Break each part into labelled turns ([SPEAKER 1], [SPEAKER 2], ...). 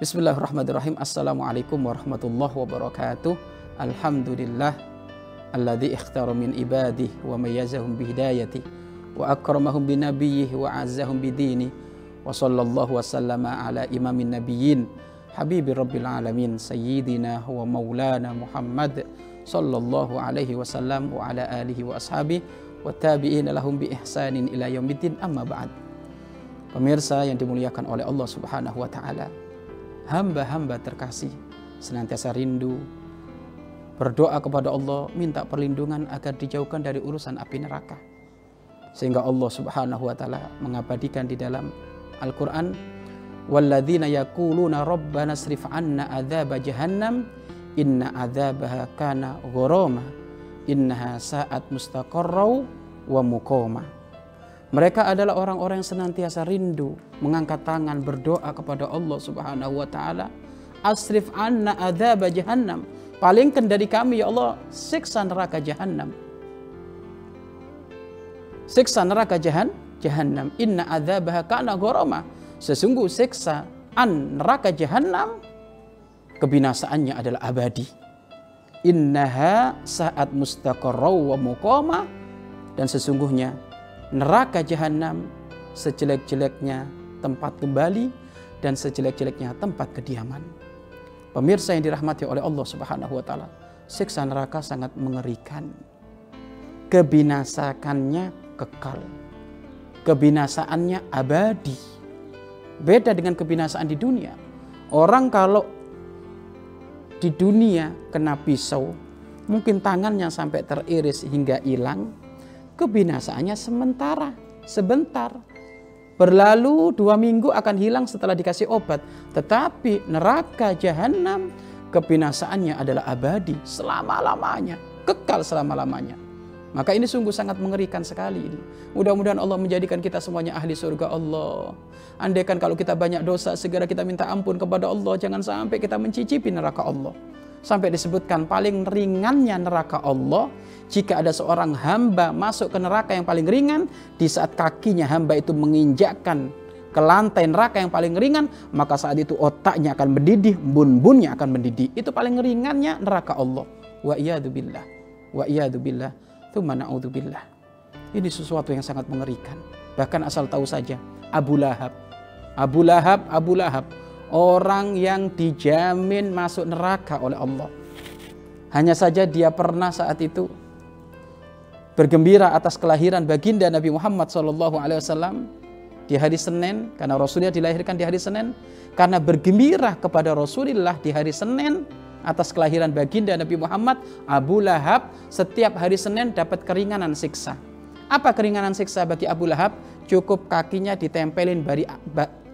[SPEAKER 1] Bismillahirrahmanirrahim. Assalamualaikum warahmatullahi wabarakatuh. Alhamdulillah alladzi ikhtara min ibadih wa mayyazahum bihidayati wa akramahum binabiyih wa azzahum bidini wa sallallahu wa sallama ala imamin nabiyyin habibi rabbil alamin sayyidina wa maulana Muhammad sallallahu alaihi wasallam wa ala alihi wa ashabihi wa tabi'ina lahum bi ihsanin ila yaumiddin amma ba'd. Pemirsa yang dimuliakan oleh Allah Subhanahu wa taala hamba-hamba terkasih senantiasa rindu berdoa kepada Allah minta perlindungan agar dijauhkan dari urusan api neraka. Sehingga Allah Subhanahu wa taala mengabadikan di dalam Al-Qur'an walladzina yaquluna rabbana srif 'anna adzab jahannam inna adzabaha kana gharama innaha sa'at mustaqarrau wa muqama mereka adalah orang-orang yang senantiasa rindu mengangkat tangan berdoa kepada Allah Subhanahu wa taala. Asrif anna adzab jahannam. Palingkan dari kami ya Allah siksa neraka jahannam. Siksa neraka jahan jahannam. Inna adzabaha kana gharama. Sesungguh siksa an neraka jahannam kebinasaannya adalah abadi. Innaha saat mustaqarrau wa muqama dan sesungguhnya neraka jahanam sejelek-jeleknya tempat kembali dan sejelek-jeleknya tempat kediaman. Pemirsa yang dirahmati oleh Allah Subhanahu wa taala, siksa neraka sangat mengerikan. Kebinasakannya kekal. Kebinasaannya abadi. Beda dengan kebinasaan di dunia. Orang kalau di dunia kena pisau, mungkin tangannya sampai teriris hingga hilang, kebinasaannya sementara, sebentar. Berlalu dua minggu akan hilang setelah dikasih obat. Tetapi neraka jahanam kebinasaannya adalah abadi selama-lamanya. Kekal selama-lamanya. Maka ini sungguh sangat mengerikan sekali ini. Mudah-mudahan Allah menjadikan kita semuanya ahli surga Allah. Andaikan kalau kita banyak dosa, segera kita minta ampun kepada Allah. Jangan sampai kita mencicipi neraka Allah. Sampai disebutkan paling ringannya neraka Allah jika ada seorang hamba masuk ke neraka yang paling ringan di saat kakinya hamba itu menginjakkan ke lantai neraka yang paling ringan maka saat itu otaknya akan mendidih bun-bunnya akan mendidih. Itu paling ringannya neraka Allah. Wa iyadu billah. Wa iyadu billah. Thumma billah. Ini sesuatu yang sangat mengerikan. Bahkan asal tahu saja Abu Lahab. Abu Lahab Abu Lahab orang yang dijamin masuk neraka oleh Allah. Hanya saja dia pernah saat itu bergembira atas kelahiran baginda Nabi Muhammad SAW di hari Senin karena Rasulullah dilahirkan di hari Senin karena bergembira kepada Rasulullah di hari Senin atas kelahiran baginda Nabi Muhammad Abu Lahab setiap hari Senin dapat keringanan siksa. Apa keringanan siksa bagi Abu Lahab? Cukup kakinya ditempelin bari,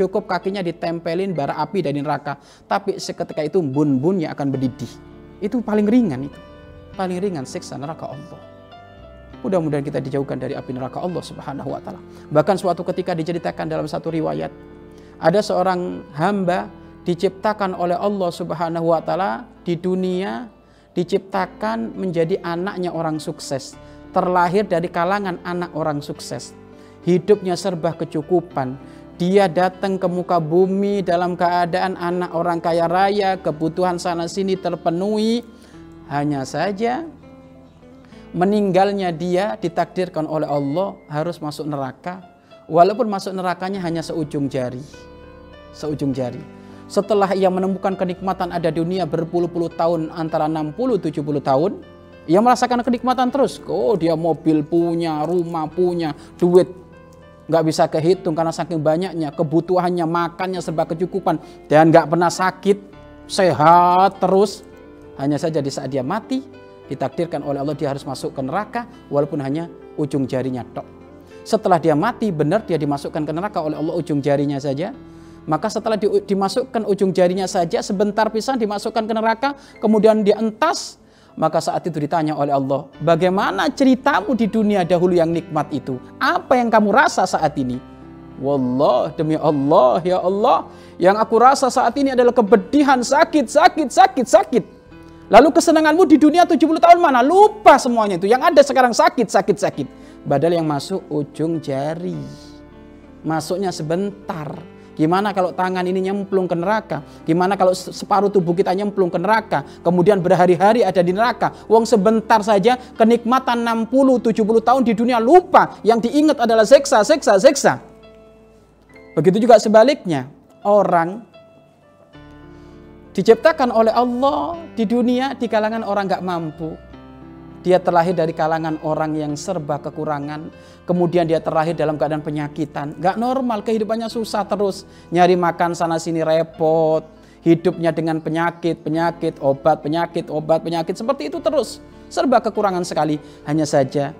[SPEAKER 1] cukup kakinya ditempelin bara api dari neraka. Tapi seketika itu bun-bunnya akan berdidih. Itu paling ringan itu. Paling ringan siksa neraka Allah. Mudah-mudahan kita dijauhkan dari api neraka Allah Subhanahu wa taala. Bahkan suatu ketika diceritakan dalam satu riwayat ada seorang hamba diciptakan oleh Allah Subhanahu wa taala di dunia diciptakan menjadi anaknya orang sukses, terlahir dari kalangan anak orang sukses. Hidupnya serba kecukupan, dia datang ke muka bumi dalam keadaan anak orang kaya raya, kebutuhan sana sini terpenuhi. Hanya saja meninggalnya dia ditakdirkan oleh Allah harus masuk neraka. Walaupun masuk nerakanya hanya seujung jari. Seujung jari. Setelah ia menemukan kenikmatan ada dunia berpuluh-puluh tahun antara 60-70 tahun. Ia merasakan kenikmatan terus. Oh dia mobil punya, rumah punya, duit nggak bisa kehitung karena saking banyaknya kebutuhannya makannya serba kecukupan. Dan nggak pernah sakit sehat terus. Hanya saja di saat dia mati ditakdirkan oleh Allah dia harus masuk ke neraka walaupun hanya ujung jarinya tok. Setelah dia mati benar dia dimasukkan ke neraka oleh Allah ujung jarinya saja. Maka setelah di, dimasukkan ujung jarinya saja sebentar pisah dimasukkan ke neraka kemudian dia entas maka saat itu ditanya oleh Allah, bagaimana ceritamu di dunia dahulu yang nikmat itu? Apa yang kamu rasa saat ini? Wallah demi Allah ya Allah, yang aku rasa saat ini adalah kebedihan, sakit, sakit, sakit, sakit. Lalu kesenanganmu di dunia 70 tahun mana? Lupa semuanya itu. Yang ada sekarang sakit, sakit, sakit. Badal yang masuk ujung jari. Masuknya sebentar. Gimana kalau tangan ini nyemplung ke neraka? Gimana kalau separuh tubuh kita nyemplung ke neraka? Kemudian berhari-hari ada di neraka. Wong sebentar saja kenikmatan 60 70 tahun di dunia lupa. Yang diingat adalah seksa, seksa, seksa. Begitu juga sebaliknya. Orang diciptakan oleh Allah di dunia di kalangan orang gak mampu dia terlahir dari kalangan orang yang serba kekurangan. Kemudian dia terlahir dalam keadaan penyakitan. Gak normal, kehidupannya susah terus. Nyari makan sana sini repot. Hidupnya dengan penyakit, penyakit, obat, penyakit, obat, penyakit. Seperti itu terus. Serba kekurangan sekali. Hanya saja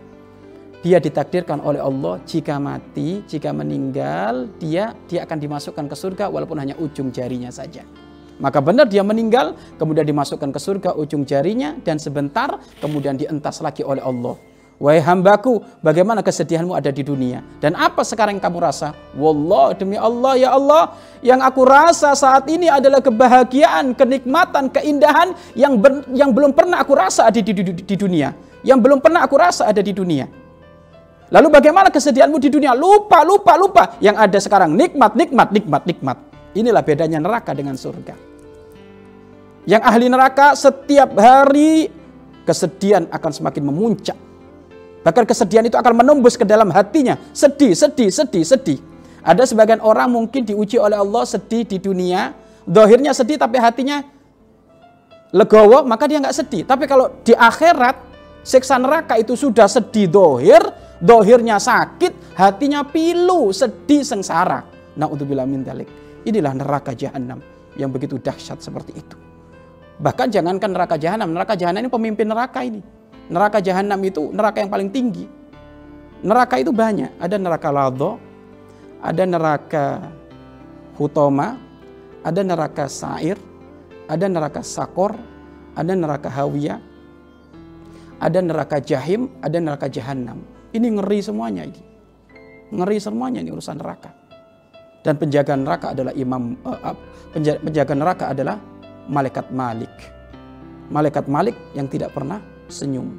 [SPEAKER 1] dia ditakdirkan oleh Allah jika mati, jika meninggal, dia dia akan dimasukkan ke surga walaupun hanya ujung jarinya saja. Maka benar dia meninggal, kemudian dimasukkan ke surga ujung jarinya dan sebentar kemudian dientas lagi oleh Allah. Wahai hambaku, bagaimana kesedihanmu ada di dunia? Dan apa sekarang yang kamu rasa? Wallah, demi Allah, ya Allah, yang aku rasa saat ini adalah kebahagiaan, kenikmatan, keindahan yang ber, yang belum pernah aku rasa ada di, di, di dunia. Yang belum pernah aku rasa ada di dunia. Lalu bagaimana kesedihanmu di dunia? Lupa, lupa, lupa. Yang ada sekarang nikmat, nikmat, nikmat, nikmat. Inilah bedanya neraka dengan surga. Yang ahli neraka setiap hari kesedihan akan semakin memuncak. Bahkan kesedihan itu akan menembus ke dalam hatinya. Sedih, sedih, sedih, sedih. Ada sebagian orang mungkin diuji oleh Allah sedih di dunia. Dohirnya sedih tapi hatinya legowo, maka dia nggak sedih. Tapi kalau di akhirat, siksa neraka itu sudah sedih dohir, dohirnya sakit, hatinya pilu, sedih, sengsara. Nah untuk bila. Inilah neraka jahanam yang begitu dahsyat seperti itu. Bahkan jangankan neraka jahanam, neraka jahanam ini pemimpin neraka ini. Neraka jahanam itu neraka yang paling tinggi. Neraka itu banyak, ada neraka lado, ada neraka hutoma, ada neraka sair, ada neraka sakor, ada neraka hawiyah, ada neraka jahim, ada neraka jahanam. Ini ngeri semuanya ini. Ngeri semuanya ini urusan neraka. Dan penjaga neraka adalah imam uh, penjaga neraka adalah malaikat Malik. Malaikat Malik yang tidak pernah senyum.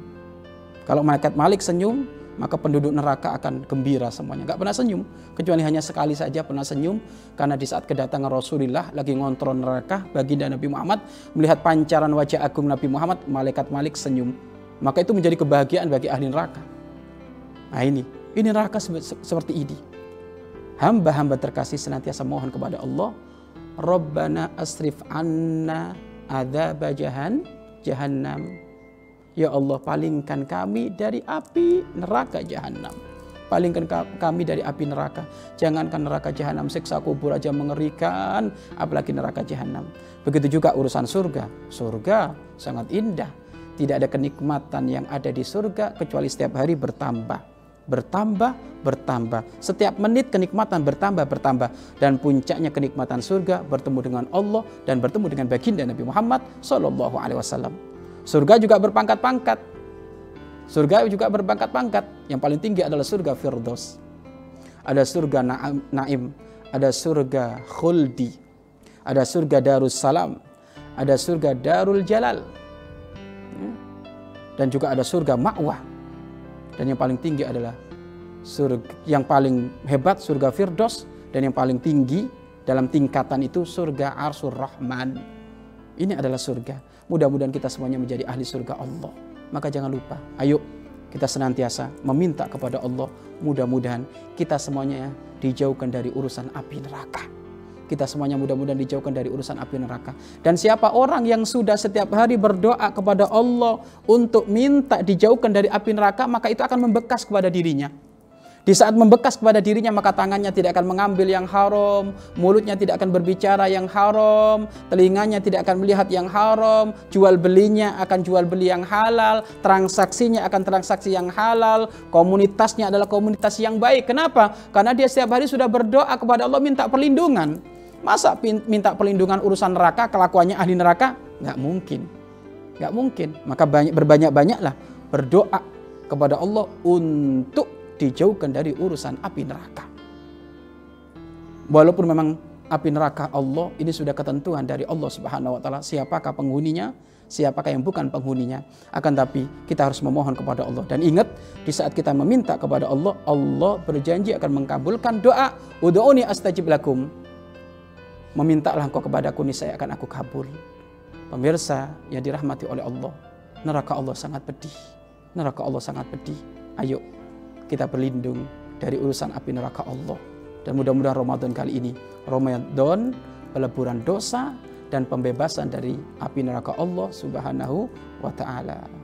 [SPEAKER 1] Kalau malaikat Malik senyum, maka penduduk neraka akan gembira semuanya. Gak pernah senyum, kecuali hanya sekali saja pernah senyum. Karena di saat kedatangan Rasulullah lagi ngontrol neraka, baginda Nabi Muhammad melihat pancaran wajah agung Nabi Muhammad, malaikat Malik senyum. Maka itu menjadi kebahagiaan bagi ahli neraka. Nah ini, ini neraka seperti ini. Hamba-hamba terkasih senantiasa mohon kepada Allah Rabbana asrif anna adzab jahan jahannam. Ya Allah palingkan kami dari api neraka jahanam. Palingkan kami dari api neraka. Jangankan neraka jahanam, siksa kubur aja mengerikan, apalagi neraka jahanam. Begitu juga urusan surga. Surga sangat indah. Tidak ada kenikmatan yang ada di surga kecuali setiap hari bertambah bertambah, bertambah. Setiap menit kenikmatan bertambah, bertambah. Dan puncaknya kenikmatan surga bertemu dengan Allah dan bertemu dengan baginda Nabi Muhammad Sallallahu Alaihi Wasallam. Surga juga berpangkat-pangkat. Surga juga berpangkat-pangkat. Yang paling tinggi adalah surga Firdaus. Ada surga Naim, ada surga Khuldi, ada surga Darus Salam, ada surga Darul Jalal, ya. dan juga ada surga Ma'wah dan yang paling tinggi adalah surga yang paling hebat surga Firdaus dan yang paling tinggi dalam tingkatan itu surga Arsur Rahman. Ini adalah surga. Mudah-mudahan kita semuanya menjadi ahli surga Allah. Maka jangan lupa, ayo kita senantiasa meminta kepada Allah mudah-mudahan kita semuanya dijauhkan dari urusan api neraka kita semuanya mudah-mudahan dijauhkan dari urusan api neraka. Dan siapa orang yang sudah setiap hari berdoa kepada Allah untuk minta dijauhkan dari api neraka, maka itu akan membekas kepada dirinya. Di saat membekas kepada dirinya maka tangannya tidak akan mengambil yang haram, mulutnya tidak akan berbicara yang haram, telinganya tidak akan melihat yang haram, jual belinya akan jual beli yang halal, transaksinya akan transaksi yang halal, komunitasnya adalah komunitas yang baik. Kenapa? Karena dia setiap hari sudah berdoa kepada Allah minta perlindungan. Masa minta perlindungan urusan neraka, kelakuannya ahli neraka? Nggak mungkin. Nggak mungkin. Maka banyak berbanyak-banyaklah berdoa kepada Allah untuk dijauhkan dari urusan api neraka. Walaupun memang api neraka Allah ini sudah ketentuan dari Allah Subhanahu wa taala siapakah penghuninya, siapakah yang bukan penghuninya. Akan tapi kita harus memohon kepada Allah dan ingat di saat kita meminta kepada Allah, Allah berjanji akan mengabulkan doa. Ud'uni astajib lakum Memintalah engkau kepadaku saya akan aku kabul. Pemirsa yang dirahmati oleh Allah, neraka Allah sangat pedih. Neraka Allah sangat pedih. Ayo kita berlindung dari urusan api neraka Allah. Dan mudah-mudahan Ramadan kali ini, Ramadan peleburan dosa dan pembebasan dari api neraka Allah Subhanahu wa taala.